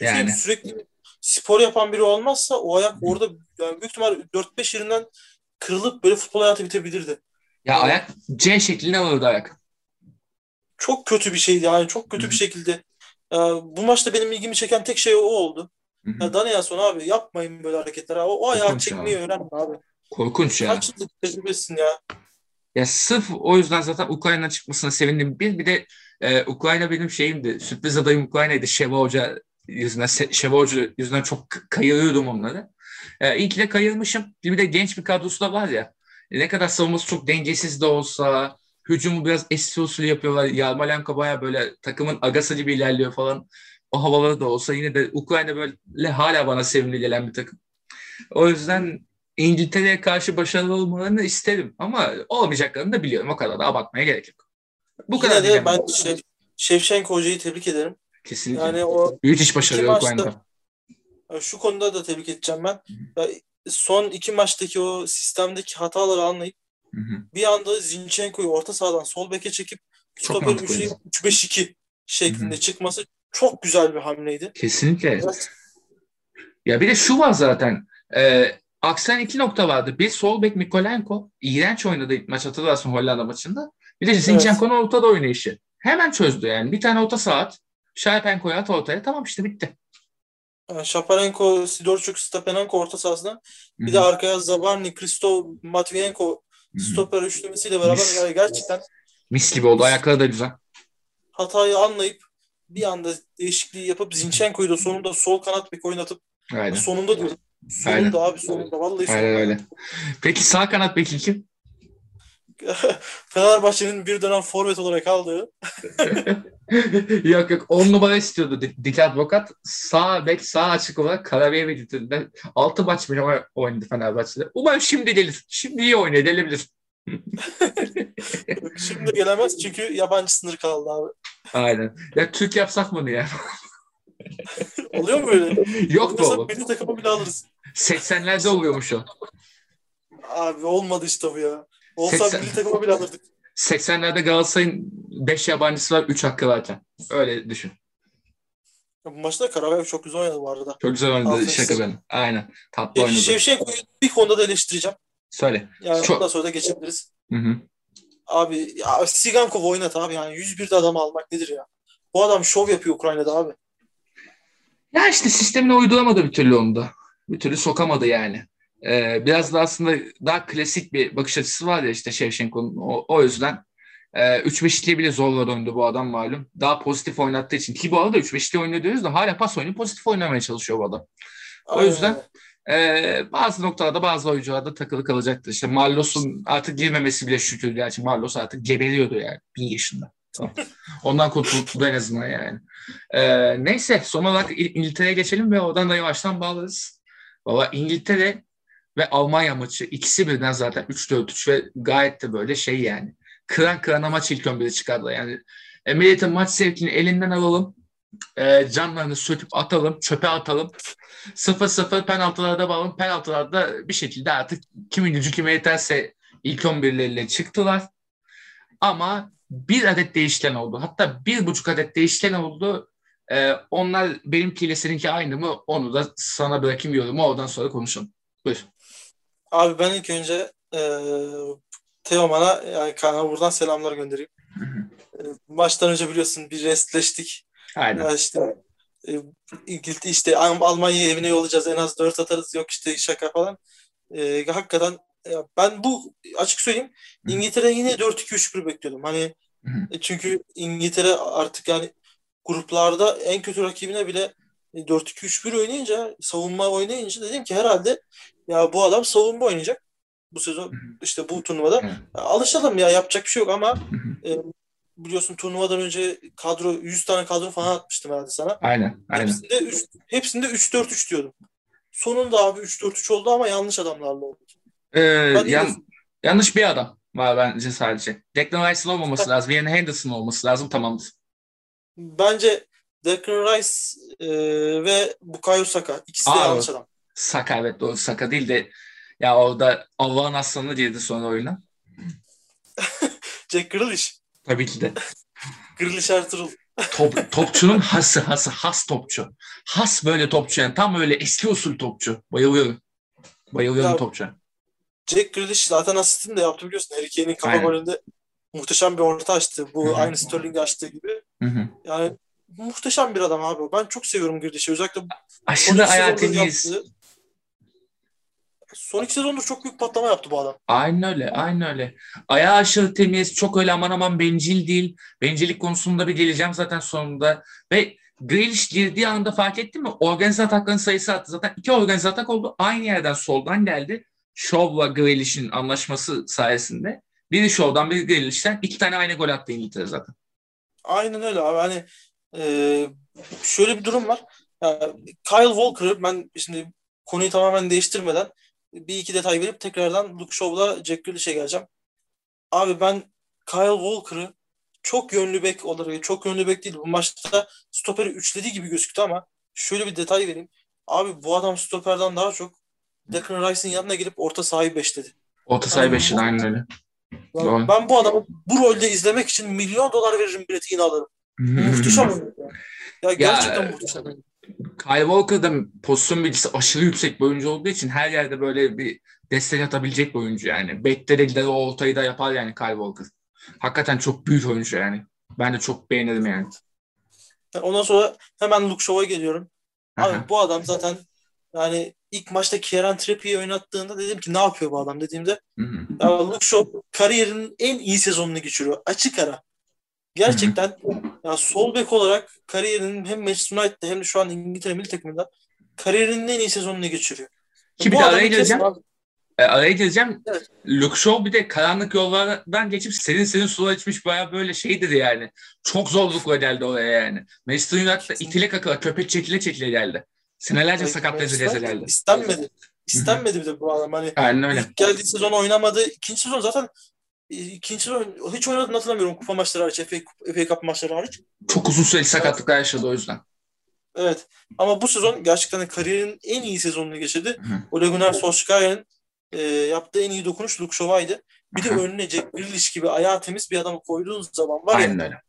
yani Yani sürekli spor yapan biri olmazsa o ayak orada yani büyük ihtimal 4-5 yerinden kırılıp böyle futbol hayatı bitebilirdi. ya ayak C şeklinde alırdı ayak. Çok kötü bir şeydi yani çok kötü Hı hı. bir şekilde. Ee, bu maçta benim ilgimi çeken tek şey o oldu. Hı hı. Ya Danielson abi yapmayın böyle hareketler. O, o ayağı çekmeyi ya. öğren abi. Korkunç ya. Kaç yıllık tecrübesin ya. Ya sırf o yüzden zaten Ukrayna çıkmasına sevindim. Bir, bir de e, Ukrayna benim şeyimdi. Sürpriz adayım Ukrayna'ydı. Şeva Hoca yüzünden, Şeva Hoca yüzünden çok kayırıyordum onları. E, iyi ki de kayırmışım. Bir de genç bir kadrosu da var ya. E, ne kadar savunması çok dengesiz de olsa, hücumu biraz eski usulü yapıyorlar. Yarmolenko baya böyle takımın agası gibi ilerliyor falan. O havaları da olsa yine de Ukrayna böyle hala bana sevimli gelen bir takım. O yüzden İngiltere'ye karşı başarılı olmalarını isterim. Ama olmayacaklarını da biliyorum. O kadar da abartmaya gerek yok. Bu Yine kadar de ben şey, Şevşenko hocayı tebrik ederim. Kesinlikle. Yani o Büyük iş başarıyor Ukrayna'da. Şu konuda da tebrik edeceğim ben. Ya, son iki maçtaki o sistemdeki hataları anlayıp hı hı. bir anda Zinchenko'yu orta sahadan sol beke çekip stoper 3-5-2 şeklinde hı hı. çıkması çok güzel bir hamleydi. Kesinlikle. Evet. Ya bir de şu var zaten. E, aksan iki nokta vardı. Bir sol bek Mikolenko iğrenç oynadı maç hatırlarsın Hollanda maçında. Bir de Zinchenko'nun evet. ortada oynayışı. Hemen çözdü yani. Bir tane orta saat. Şarpenko'yu at ortaya. Tamam işte bitti. Yani Shaparenko, Sidorchuk, Stepanenko orta sahasında. Bir Hı-hı. de arkaya Zabarni, Kristo, Matvienko stoper üçlemesiyle beraber Mis. gerçekten Mis gibi oldu. Ayakları da güzel. Hatayı anlayıp bir anda değişikliği yapıp Zinchenko'yu da sonunda sol kanat bek oynatıp Aynen. sonunda diyorum. Sonunda Aynen. abi sonunda. Vallahi sonunda. Aynen öyle. Peki sağ kanat beki kim? Fenerbahçe'nin bir dönem forvet olarak aldığı. yok yok 10 numara istiyordu Dikkat Advokat. Sağ bek sağ açık olarak Karabiye ve 6 maç bile oynadı Fenerbahçe'de. Umarım şimdi gelir. Şimdi iyi oynuyor. Gelebilir. şimdi gelemez çünkü yabancı sınır kaldı abi. Aynen. Ya Türk yapsak mı ya? Oluyor mu öyle? Yok mu oğlum? Milli takımı bile alırız. 80'lerde oluyormuş o. Abi olmadı işte bu ya. Olsa 80... milli takımı bile alırdık. 80'lerde Galatasaray'ın 5 yabancısı var 3 hakkı varken. Öyle düşün. Bu maçta Karabayev çok güzel oynadı bu arada. Çok güzel oynadı Aferin. şaka benim. Aynen. Tatlı oynadı. Şevşenko'yu bir konuda da eleştireceğim. Söyle. Yani çok... ondan sonra da geçebiliriz. Hı hı. Abi ya Sigankov oynat abi yani 101'de adam almak nedir ya? Bu adam şov yapıyor Ukrayna'da abi. Ya işte sistemine uyduramadı bir türlü onda. Bir türlü sokamadı yani. Ee, biraz da aslında daha klasik bir bakış açısı var ya işte Şevşenko'nun. O, o yüzden e, 3 5 bile zorla döndü bu adam malum. Daha pozitif oynattığı için. Ki bu arada 3 5 oynuyor diyoruz da hala pas oyunu pozitif oynamaya çalışıyor bu adam. O yüzden e, bazı noktalarda bazı oyuncularda takılı kalacaktır. İşte Marlos'un artık girmemesi bile şükür. Gerçi Marlos artık geberiyordu yani. Bin yaşında. Ondan kurtuldu en azından yani. Ee, neyse son olarak İngiltere'ye geçelim ve oradan da yavaştan bağlarız. Valla İngiltere ve Almanya maçı ikisi birden zaten 3-4-3 ve gayet de böyle şey yani. Kıran kırana maç ilk 11'e çıkardı. Yani e, milletin maç sevkini elinden alalım. E, canlarını söküp atalım, çöpe atalım. 0-0 penaltılarda bağlı. Penaltılarda bir şekilde artık kimin gücü kime yeterse ilk 11'leriyle çıktılar. Ama bir adet değişken oldu. Hatta bir buçuk adet değişken oldu. Ee, onlar benimkiyle seninki aynı mı? Onu da sana bırakayım yorumu. Oradan sonra konuşalım. Buyur. Abi ben ilk önce e, Teoman'a yani Kaan'a buradan selamlar göndereyim. E, maçtan önce biliyorsun bir restleştik. Aynen. Ya işte e, İngiltere işte Almanya'ya evine yollayacağız en az dört atarız yok işte şaka falan. E, hakikaten ya ben bu açık söyleyeyim İngiltere yine 4-2-3-1 bekliyordum. Hani Hı. çünkü İngiltere artık yani gruplarda en kötü rakibine bile 4-2-3-1 oynayınca savunma oynayınca dedim ki herhalde ya bu adam savunma oynayacak bu sezon işte bu turnuvada. Ya, alışalım ya yapacak bir şey yok ama e, biliyorsun turnuvadan önce kadro 100 tane kadro falan atmıştım herhalde sana. Aynen. aynen. Hepsinde 3 hepsinde 3-4-3 diyordum. Sonunda abi 3-4-3 oldu ama yanlış adamlarla oldu. Ee, yan, yanlış bir adam var bence sadece. Declan Rice'ın olmaması lazım. Yerine Henderson olması lazım tamamdır. Bence Declan Rice e, ve Bukayo Saka. ikisi de Aa, yanlış adam. Saka evet doğru. Saka değil de ya orada Allah'ın aslanı girdi sonra oyuna. Jack Grealish. Tabii ki de. Grealish Ertuğrul. Top, topçunun hası hası has topçu. Has böyle topçu yani tam öyle eski usul topçu. Bayılıyorum. Bayılıyorum ya, topçu. Jack Grealish zaten asistini de yaptı biliyorsun. Harry Kane'in kafa golünde muhteşem bir orta açtı. Bu Hı-hı. aynı Sterling açtığı gibi. Hı-hı. Yani muhteşem bir adam abi. Ben çok seviyorum Grealish'i. Özellikle aşırı ayağı temiz. Son iki sezonda çok büyük patlama yaptı bu adam. Aynen öyle, aynen öyle. Ayağı aşırı temiz, çok öyle aman aman bencil değil. Bencillik konusunda bir geleceğim zaten sonunda. Ve Grealish girdiği anda fark ettin mi? Organize atakların sayısı arttı. Zaten iki organize atak oldu. Aynı yerden soldan geldi. Shaw'la Grealish'in anlaşması sayesinde. Biri Shaw'dan biri Grealish'ten iki tane aynı gol attı İngiltere zaten. Aynen öyle abi. Hani e, şöyle bir durum var. Yani Kyle Walker'ı ben şimdi konuyu tamamen değiştirmeden bir iki detay verip tekrardan Luke Shaw'la Jack Grealish'e geleceğim. Abi ben Kyle Walker'ı çok yönlü bek olarak çok yönlü bek değil. Bu maçta stoperi üçlediği gibi gözüktü ama şöyle bir detay vereyim. Abi bu adam stoperden daha çok Declan Rice'in yanına gelip orta sahayı beşledi. Orta sahayı beşledi aynen öyle. Yani Doğru. ben bu adamı bu rolde izlemek için milyon dolar veririm bileti yine alırım. Muhteşem oyuncu. Ya, ya gerçekten muhteşem. Kyle Walker da pozisyon bilgisi aşırı yüksek bir oyuncu olduğu için her yerde böyle bir destek atabilecek bir oyuncu yani. Bekte de gider o oltayı da yapar yani Kyle Walker. Hakikaten çok büyük oyuncu yani. Ben de çok beğenirim yani. Ondan sonra hemen Luke Shaw'a geliyorum. Abi Aha. bu adam zaten yani ilk maçta Kieran Trippier'i oynattığında dedim ki ne yapıyor bu adam dediğimde Hı hı. ya Luke Shaw kariyerinin en iyi sezonunu geçiriyor. Açık ara. Gerçekten ya sol bek olarak kariyerinin hem Manchester United'da hem de şu an İngiltere milli takımında kariyerinin en iyi sezonunu geçiriyor. Ki bir de araya gireceğim. E, araya gireceğim. Evet. Luke Shaw bir de karanlık yollardan geçip senin senin sular içmiş baya böyle şeydir yani. Çok zorlukla geldi oraya yani. Manchester United'da itile kakala köpek çekile çekile geldi. Senelerce sakat rezil geldi. İstenmedi. İstenmedi bir de bu adam. Hani Aynen öyle. ilk geldiği sezon oynamadı. İkinci sezon zaten ikinci sezon hiç oynadığını hatırlamıyorum. Kupa maçları hariç, FA, FA Cup maçları hariç. Çok uzun süreli sakatlıklar yaşadı o yüzden. Evet. Ama bu sezon gerçekten kariyerinin en iyi sezonunu geçirdi. Hı. Ole Gunnar Solskjaer'in e, yaptığı en iyi dokunuş Luke Shaw'aydı. Bir de Hı. önüne Jack Grealish gibi ayağı temiz bir adamı koyduğun zaman var ya Aynen öyle.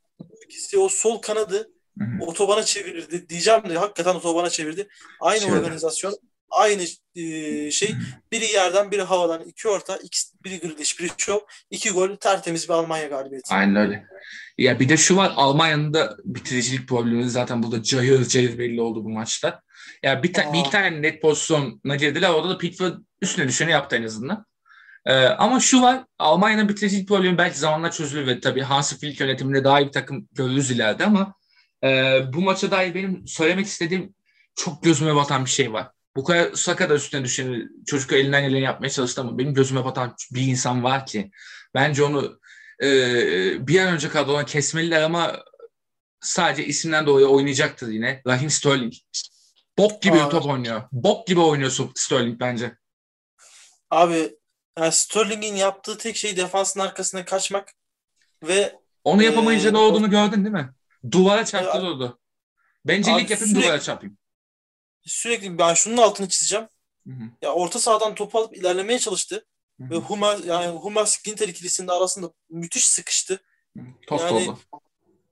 ikisi o sol kanadı Hı hı. otobana çevirdi diyeceğim de hakikaten otobana çevirdi. Aynı Çevirdi. organizasyon, aynı e, şey. Biri yerden, biri havadan. iki orta, ikisi, biri Grealish, biri Shaw. iki gol tertemiz bir Almanya galibiyeti. Aynen öyle. Ya bir de şu var Almanya'nın da bitiricilik problemi zaten burada cayır cayır belli oldu bu maçta. Ya bir, ta- bir tane net pozisyona girdiler. Orada da Pickford üstüne düşeni yaptı en azından. Ee, ama şu var Almanya'nın bitiricilik problemi belki zamanla çözülür ve tabii Hansi Flick yönetiminde daha iyi bir takım görürüz ileride ama e, bu maça dair benim söylemek istediğim çok gözüme batan bir şey var. Bu kadar Saka da üstüne düşeni çocuk elinden geleni yapmaya çalıştı ama benim gözüme batan bir insan var ki bence onu e, bir an önce kadrodan kesmeliler ama sadece isimden dolayı oynayacaktır yine. Raheem Sterling. Bok gibi Aa. top oynuyor. Bok gibi oynuyorsun Sterling bence. Abi yani Sterling'in yaptığı tek şey defansın arkasına kaçmak ve Onu yapamayınca Ee, ne olduğunu gördün değil mi? Duvara çarptı Abi- durdu. Bencillik Abi yapayım sürekli- duvara çarpayım. Sürekli ben şunun altını çizeceğim. Hı hı. Ya orta sahadan topu alıp ilerlemeye çalıştı. Hı hı. Ve Hummels yani Hummels Ginter ikilisinin arasında müthiş sıkıştı. Tost Yani- oldu.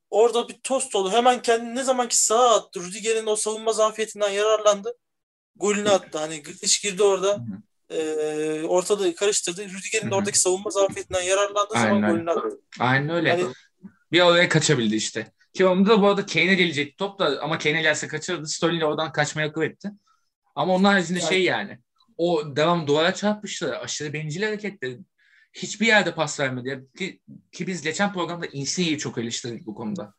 Orada bir tost oldu. Hemen kendini ne zamanki sağa attı. Rüdiger'in o savunma zafiyetinden yararlandı. Golünü attı. Hani Grealish girdi orada. Ee, ortada karıştırdı. Rüdiger'in oradaki savunma zafiyetinden yararlandığı zaman golünü attı. Aynen öyle. Hani Bir oraya kaçabildi işte. Ki onda da bu arada Kane'e gelecekti top da ama Kane'e gelse kaçırdı. Sterling oradan kaçmaya akıl etti. Ama onun haricinde Yani- şey yani. O devam duvara çarpmıştı. Aşırı bencil hareketleri. Hiçbir yerde pas vermedi. Ki, ki biz geçen programda Insigne'yi çok eleştirdik bu konuda.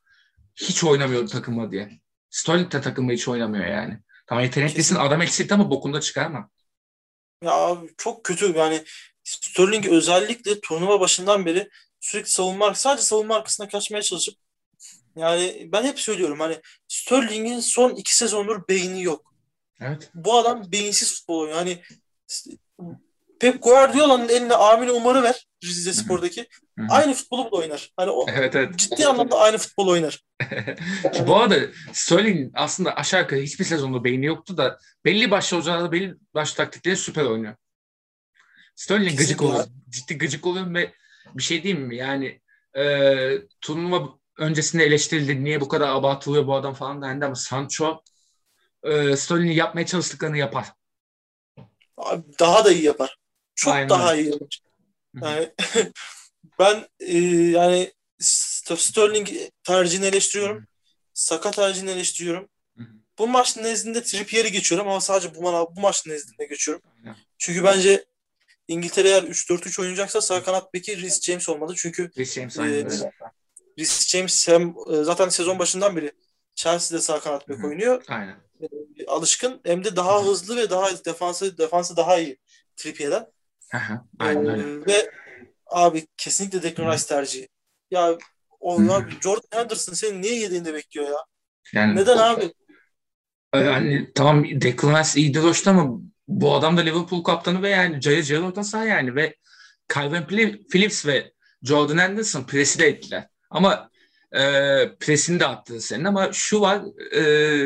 Hiç oynamıyordu takımla diye. Sterling de takımla hiç oynamıyor yani. Tamam yeteneklisin adam eksiltti ama bokunda çıkarma. ya abi çok kötü. Yani Sterling özellikle turnuva başından beri sürekli savunma sadece savunma arkasına kaçmaya çalışıp yani ben hep söylüyorum hani Sterling'in son iki sezondur beyni yok. Evet. bu adam beyinsiz futbol oynuyor. Hani Pep Guardiola'nın eline Amine Umar'ı ver Rize Spor'daki. Hı hı. Aynı futbolu da oynar. Hani o Evet evet. ciddi anlamda aynı futbol oynar. Bu arada Sterling aslında aşağı yukarı hiçbir sezonda beyni yoktu da belli başlı hocalarda belli başlı taktikleri süper oynuyor. Sterling gıcık Kesinlikle. oluyor. Ciddi gıcık oluyor ve bir şey diyeyim mi? Yani e, turnuva öncesinde eleştirildi. Niye bu kadar abartılıyor bu adam falan dendi ama Sancho e, Sterling'in yapmaya çalıştıklarını yapar. Abi daha da iyi yapar. Çok Aynen daha iyi yapar. Yani ben e, yani St- Sterling tercihini eleştiriyorum. Saka tercihini eleştiriyorum. Bu maç nezdinde Trippier'i geçiyorum ama sadece bu, ma- bu maç nezdinde geçiyorum. Çünkü bence İngiltere eğer 3-4-3 oynayacaksa sağ kanat beki Reece James olmalı. Çünkü Reece James aynen Reece James hem e, zaten sezon başından beri Chelsea'de sağ kanat bek oynuyor. Aynen. E, Alışkın hem de daha hızlı ve daha defansı defansı daha iyi Trippier'den. Aynen Ee, öyle. ve abi kesinlikle Declan Rice tercihi. Ya o abi Jordan Henderson seni niye yediğinde bekliyor ya? Yani Neden abi? Yani tamam Declan Rice iyidir hoştu ama bu adam da Liverpool kaptanı ve yani cayır cayır orta saha yani ve Calvin Phillips ve Jordan Anderson presi de ettiler. Ama e, presini de attı senin ama şu var e,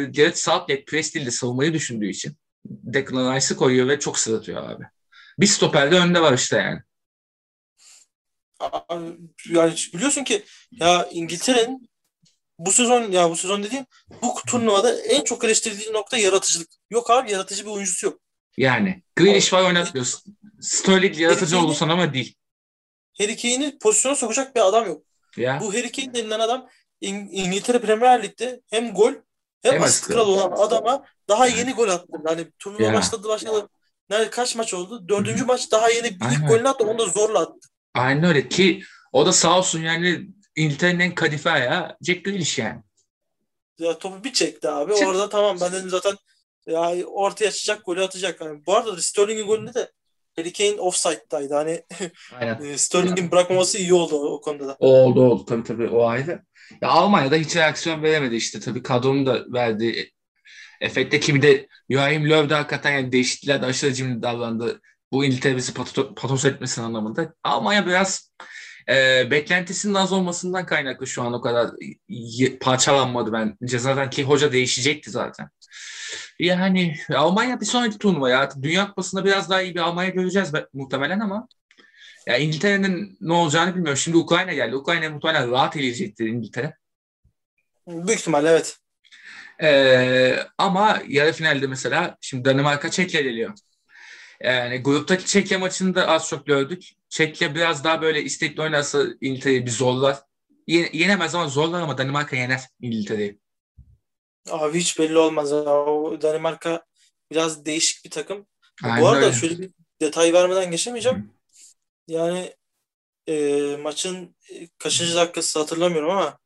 Gareth Southgate pres değil de savunmayı düşündüğü için Declan Rice'ı koyuyor ve çok sırıtıyor abi. Bir stoper de önde var işte yani. Yani biliyorsun ki ya İngiltere'nin bu sezon ya bu sezon dediğim bu turnuvada en çok eleştirildiği nokta yaratıcılık. Yok abi yaratıcı bir oyuncusu yok. Yani Grealish var oynatmıyorsun. Sterling yaratıcı oldu sana ama değil. Harry Kane'i pozisyona sokacak bir adam yok. Ya. Bu Harry Kane denilen adam İng- İngiltere Premier Lig'de hem gol hem, hem asist kralı olan adama daha yeni gol attı. Hani turnuva ya. başladı başladı. Nerede kaç maç oldu? Dördüncü maç daha yeni ilk golünü attı. Onu da zorla attı. Aynen öyle ki o da sağ olsun yani İngiltere'nin en kadife ayağı Jack Grealish yani. Ya topu bir çekti abi. Çek. Orada tamam ben dedim zaten ya ortaya açacak golü atacak. Yani bu arada Sterling'in golünde de Harry Kane offside'daydı. Hani e, Sterling'in bırakmaması iyi oldu o, o konuda da. Oldu oldu tabii tabii o ayrı. Ya Almanya'da hiç reaksiyon veremedi işte tabii kadronun da verdiği efekte kimi de Joachim Löw de hakikaten yani değişiklikler de aşırı cimri davrandı. Bu İngiltere bizi patos etmesin anlamında. Almanya biraz e, beklentisinin az olmasından kaynaklı şu an o kadar parçalanmadı ben. Cezadan ki hoca değişecekti zaten. Yani Almanya bir sonraki turnuva ya. Dünya Kupası'nda biraz daha iyi bir Almanya göreceğiz muhtemelen ama ya İngiltere'nin ne olacağını bilmiyorum. Şimdi Ukrayna geldi. Ukrayna muhtemelen rahat eleyecektir İngiltere. Büyük ihtimalle evet. Ee, ama yarı finalde mesela şimdi Danimarka Çekya geliyor. Yani gruptaki Çekya maçını da az çok gördük. Çekya biraz daha böyle istekli oynarsa İngiltere'yi bir zorlar. Yenemez ama zorlar ama Danimarka yener İngiltere'yi. Abi hiç belli olmaz. O Danimarka biraz değişik bir takım. Aynen Bu arada öyle. şöyle bir detay vermeden geçemeyeceğim. Yani e, maçın kaçıncı dakikası hatırlamıyorum ama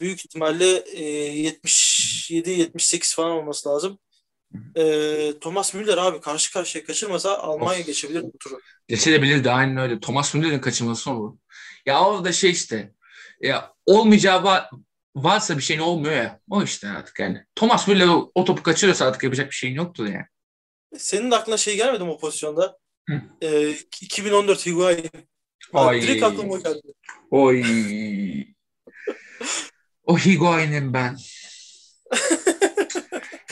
büyük ihtimalle e, 77-78 falan olması lazım. E, Thomas Müller abi karşı karşıya kaçırmasa Almanya of. geçebilir bu turu. Geçebilirdi aynen öyle. Thomas Müller'in kaçırması olur. Ya orada şey işte ya olmayacağı var, varsa bir şeyin olmuyor ya. O işte artık yani. Thomas Müller o, o topu kaçırıyorsa artık yapacak bir şeyin yoktur yani. Senin de aklına şey gelmedi mi o pozisyonda? Hı. Ee, 2014 Higuain. Ay. Direkt aklıma geldi. Oy. o Higuain'im ben.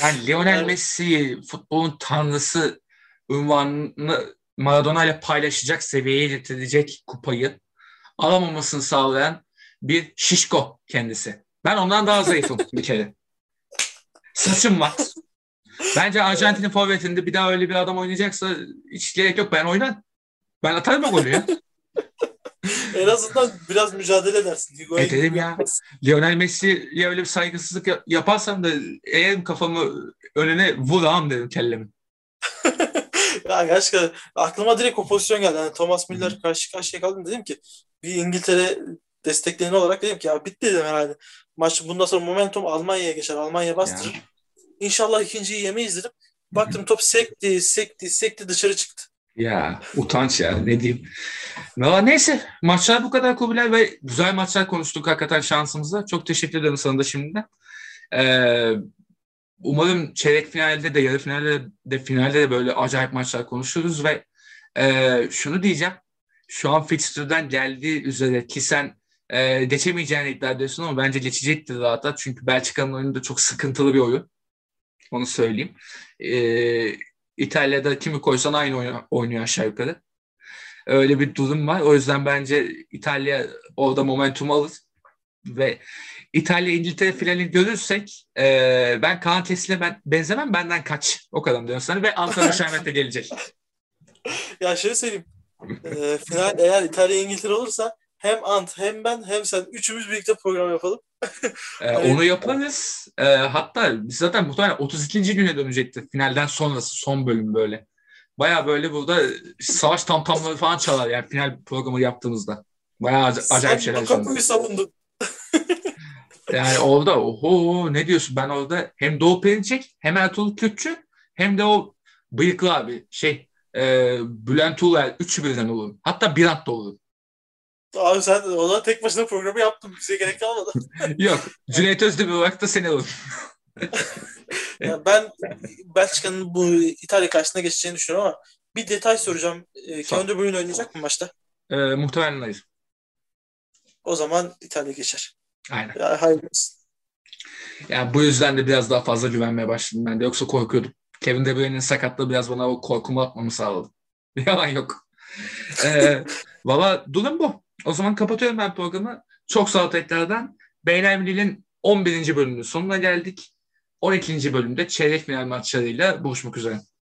yani Lionel Messi futbolun tanrısı unvanını Maradona ile paylaşacak seviyeye getirecek kupayı alamamasını sağlayan bir şişko kendisi. Ben ondan daha zayıfım bir kere. Saçım var. Bence Arjantin'in forvetinde bir daha öyle bir adam oynayacaksa hiç gerek yok. Ben oynan. Ben atarım o golü ya. en azından biraz mücadele edersin. Higuain Ederim ya. Lionel Messi'ye öyle bir saygısızlık yaparsam da eğer kafamı önüne vuram dedim kellemi. ya gerçekten aklıma direkt o pozisyon geldi. Yani Thomas Müller karşı karşıya kaldım dedim ki bir İngiltere destekleyen olarak dedim ki ya bitti dedim herhalde. Maç bundan sonra momentum Almanya'ya geçer. Almanya bastırır. Ya. İnşallah ikinciyi yemeyiz dedim. Baktım top sekti, sekti, sekti dışarı çıktı. Ya utanç ya ne diyeyim. Valla neyse maçlar bu kadar Kubilay ve güzel maçlar konuştuk hakikaten şansımızla. Çok teşekkür ederim sana da şimdiden. Ee, umarım çeyrek finalde de yarı finalde de finalde de böyle acayip maçlar konuşuruz ve e, şunu diyeceğim. Şu an fixture'dan geldiği üzere ki sen e, geçemeyeceğini iddia ediyorsun ama bence geçecektir zaten. Çünkü Belçika'nın oyunu da çok sıkıntılı bir oyun. Onu söyleyeyim. E, İtalya'da kimi koysan aynı oynuyor, oynuyor aşağı yukarı. Öyle bir durum var. O yüzden bence İtalya orada momentum alır. Ve İtalya İngiltere finalini görürsek e, ben Kaan Teslim'e ben benzemem benden kaç. O kadar diyorum sana ve Ankara Şahmet'e gelecek. ya şöyle söyleyeyim. E, final eğer İtalya İngiltere olursa hem Ant hem ben hem sen üçümüz birlikte program yapalım. Ee. Onu yaparız. Ee, hatta biz zaten muhtemelen 32. güne dönecekti finalden sonrası son bölüm böyle. Baya böyle burada savaş tamtamları falan çalar yani final programı yaptığımızda. Baya ac- acayip şeyler. Sen Lukaku'yu savundun. yani orada oho ne diyorsun ben orada hem Doğu Perinçek hem Ertuğrul Kürtçü hem de o bıyıklı abi şey e, Bülent Uğur üçü birden olur. Hatta bir da olur. Abi sen o zaman tek başına programı yaptın. Bize gerek kalmadı. Yok. Cüneyt Özdemir olarak da seni alın. Yani ben Belçika'nın bu İtalya karşısında geçeceğini düşünüyorum ama bir detay soracağım. E, Kevin De Bruyne oynayacak mı maçta? E, muhtemelen hayır. O zaman İtalya geçer. Aynen. Ya, olsun. Yani bu yüzden de biraz daha fazla güvenmeye başladım ben de. Yoksa korkuyordum. Kevin De Bruyne'nin sakatlığı biraz bana o korkumu atmamı sağladı. Yalan yok. ee, Valla durum bu. O zaman kapatıyorum ben programı. Çok sağ ol tekrardan. Beyler Birliği'nin 11. bölümünün sonuna geldik. 12. bölümde çeyrek final maçlarıyla buluşmak üzere.